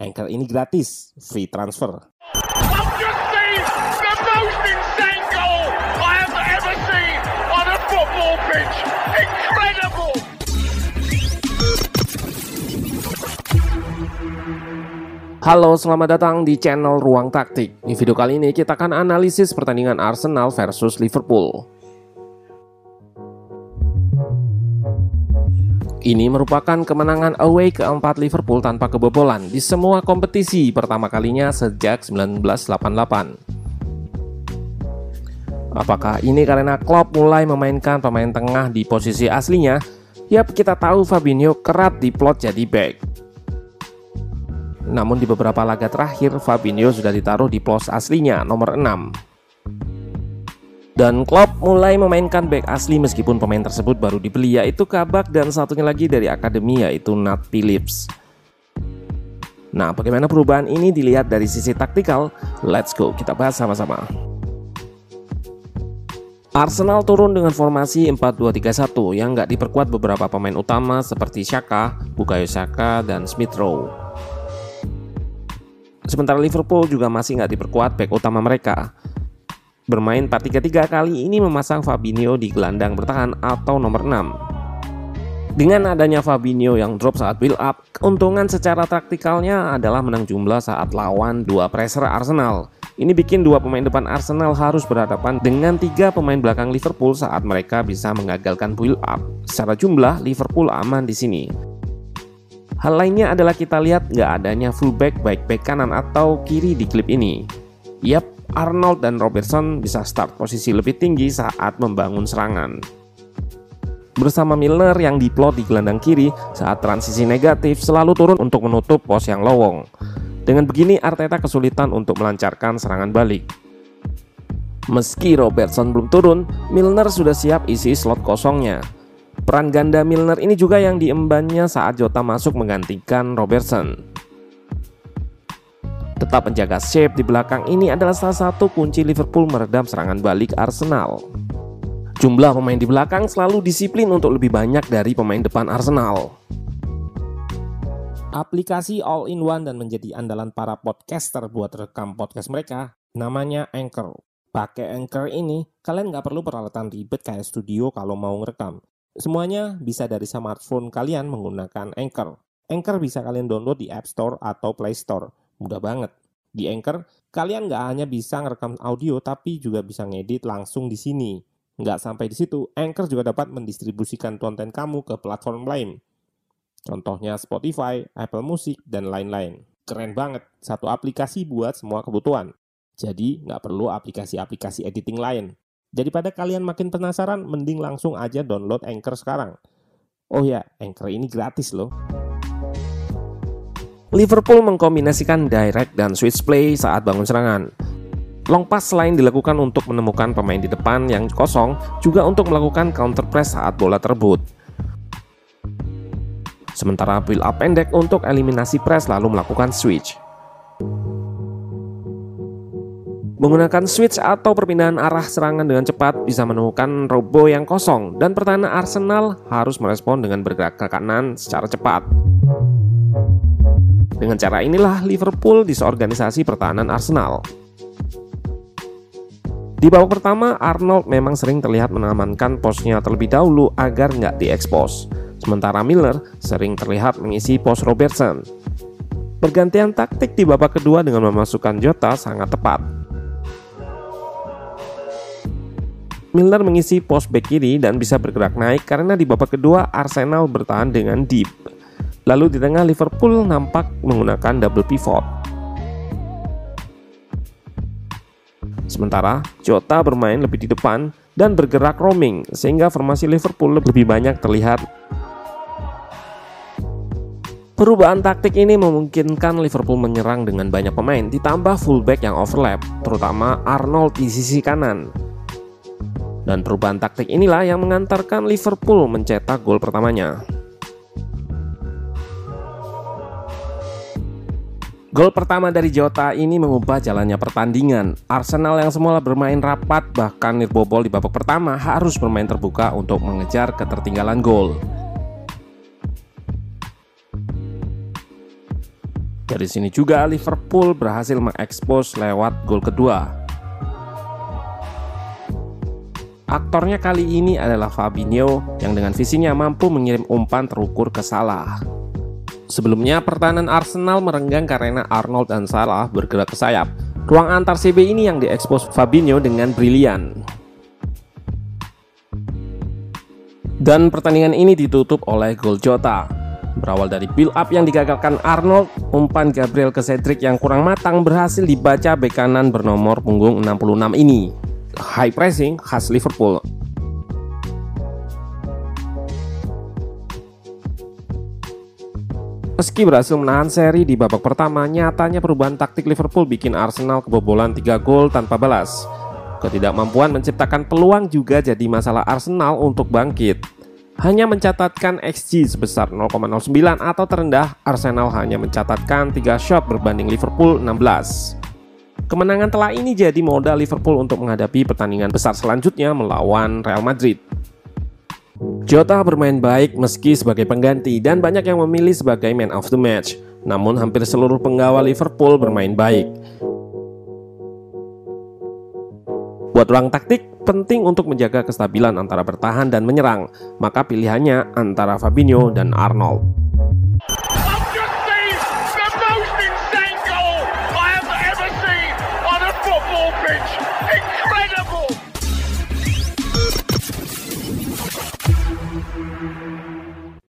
Anchor ini gratis, free transfer. Halo, selamat datang di channel Ruang Taktik. Di video kali ini kita akan analisis pertandingan Arsenal versus Liverpool. Ini merupakan kemenangan away keempat Liverpool tanpa kebobolan di semua kompetisi pertama kalinya sejak 1988. Apakah ini karena Klopp mulai memainkan pemain tengah di posisi aslinya? Yap, kita tahu Fabinho kerap diplot jadi back. Namun di beberapa laga terakhir, Fabinho sudah ditaruh di pos aslinya nomor 6. Dan Klopp mulai memainkan back asli meskipun pemain tersebut baru dibeli yaitu Kabak dan satunya lagi dari akademi yaitu Nat Phillips. Nah, bagaimana perubahan ini dilihat dari sisi taktikal? Let's go, kita bahas sama-sama. Arsenal turun dengan formasi 4-2-3-1 yang nggak diperkuat beberapa pemain utama seperti Shaka, Bukayo Saka, dan Smith Rowe. Sementara Liverpool juga masih nggak diperkuat back utama mereka, Bermain 4-3-3 kali ini memasang Fabinho di gelandang bertahan atau nomor 6. Dengan adanya Fabinho yang drop saat build up, keuntungan secara taktikalnya adalah menang jumlah saat lawan dua pressure Arsenal. Ini bikin dua pemain depan Arsenal harus berhadapan dengan tiga pemain belakang Liverpool saat mereka bisa mengagalkan build up. Secara jumlah, Liverpool aman di sini. Hal lainnya adalah kita lihat nggak adanya fullback baik back kanan atau kiri di klip ini. Yap, Arnold dan Robertson bisa start posisi lebih tinggi saat membangun serangan. Bersama Milner yang diplot di gelandang kiri saat transisi negatif selalu turun untuk menutup pos yang lowong. Dengan begini Arteta kesulitan untuk melancarkan serangan balik. Meski Robertson belum turun, Milner sudah siap isi slot kosongnya. Peran ganda Milner ini juga yang diembannya saat Jota masuk menggantikan Robertson. Tetap menjaga shape di belakang ini adalah salah satu kunci Liverpool meredam serangan balik Arsenal. Jumlah pemain di belakang selalu disiplin untuk lebih banyak dari pemain depan Arsenal. Aplikasi all-in-one dan menjadi andalan para podcaster buat rekam podcast mereka namanya Anchor. Pakai Anchor ini, kalian nggak perlu peralatan ribet kayak studio kalau mau ngerekam. Semuanya bisa dari smartphone kalian menggunakan Anchor. Anchor bisa kalian download di App Store atau Play Store. Mudah banget. Di Anchor, kalian nggak hanya bisa ngerekam audio, tapi juga bisa ngedit langsung di sini. Nggak sampai di situ, Anchor juga dapat mendistribusikan konten kamu ke platform lain. Contohnya Spotify, Apple Music, dan lain-lain. Keren banget, satu aplikasi buat semua kebutuhan. Jadi, nggak perlu aplikasi-aplikasi editing lain. Daripada kalian makin penasaran, mending langsung aja download Anchor sekarang. Oh ya, Anchor ini gratis loh. Liverpool mengkombinasikan direct dan switch play saat bangun serangan. Long pass selain dilakukan untuk menemukan pemain di depan yang kosong, juga untuk melakukan counter press saat bola terbut. Sementara build up pendek untuk eliminasi press lalu melakukan switch. Menggunakan switch atau perpindahan arah serangan dengan cepat bisa menemukan robo yang kosong dan pertahanan Arsenal harus merespon dengan bergerak ke kanan secara cepat. Dengan cara inilah Liverpool disorganisasi pertahanan Arsenal. Di babak pertama, Arnold memang sering terlihat mengamankan posnya terlebih dahulu agar nggak diekspos. Sementara Miller sering terlihat mengisi pos Robertson. Pergantian taktik di babak kedua dengan memasukkan Jota sangat tepat. Miller mengisi pos back kiri dan bisa bergerak naik karena di babak kedua Arsenal bertahan dengan deep. Lalu di tengah Liverpool nampak menggunakan double pivot. Sementara Jota bermain lebih di depan dan bergerak roaming sehingga formasi Liverpool lebih banyak terlihat. Perubahan taktik ini memungkinkan Liverpool menyerang dengan banyak pemain ditambah fullback yang overlap, terutama Arnold di sisi kanan. Dan perubahan taktik inilah yang mengantarkan Liverpool mencetak gol pertamanya. Gol pertama dari Jota ini mengubah jalannya pertandingan. Arsenal yang semula bermain rapat bahkan nirbobol di babak pertama harus bermain terbuka untuk mengejar ketertinggalan gol. Dari sini juga Liverpool berhasil mengekspos lewat gol kedua. Aktornya kali ini adalah Fabinho yang dengan visinya mampu mengirim umpan terukur ke Salah. Sebelumnya, pertahanan Arsenal merenggang karena Arnold dan Salah bergerak ke sayap. Ruang antar CB ini yang diekspos Fabinho dengan brilian. Dan pertandingan ini ditutup oleh gol Jota. Berawal dari build up yang digagalkan Arnold, umpan Gabriel ke Cedric yang kurang matang berhasil dibaca bek kanan bernomor punggung 66 ini. High pressing khas Liverpool. Meski berhasil menahan seri di babak pertama, nyatanya perubahan taktik Liverpool bikin Arsenal kebobolan 3 gol tanpa balas. Ketidakmampuan menciptakan peluang juga jadi masalah Arsenal untuk bangkit. Hanya mencatatkan XG sebesar 0,09 atau terendah, Arsenal hanya mencatatkan 3 shot berbanding Liverpool 16. Kemenangan telah ini jadi modal Liverpool untuk menghadapi pertandingan besar selanjutnya melawan Real Madrid. Jota bermain baik meski sebagai pengganti dan banyak yang memilih sebagai man of the match. Namun hampir seluruh penggawa Liverpool bermain baik. Buat ruang taktik, penting untuk menjaga kestabilan antara bertahan dan menyerang, maka pilihannya antara Fabinho dan Arnold.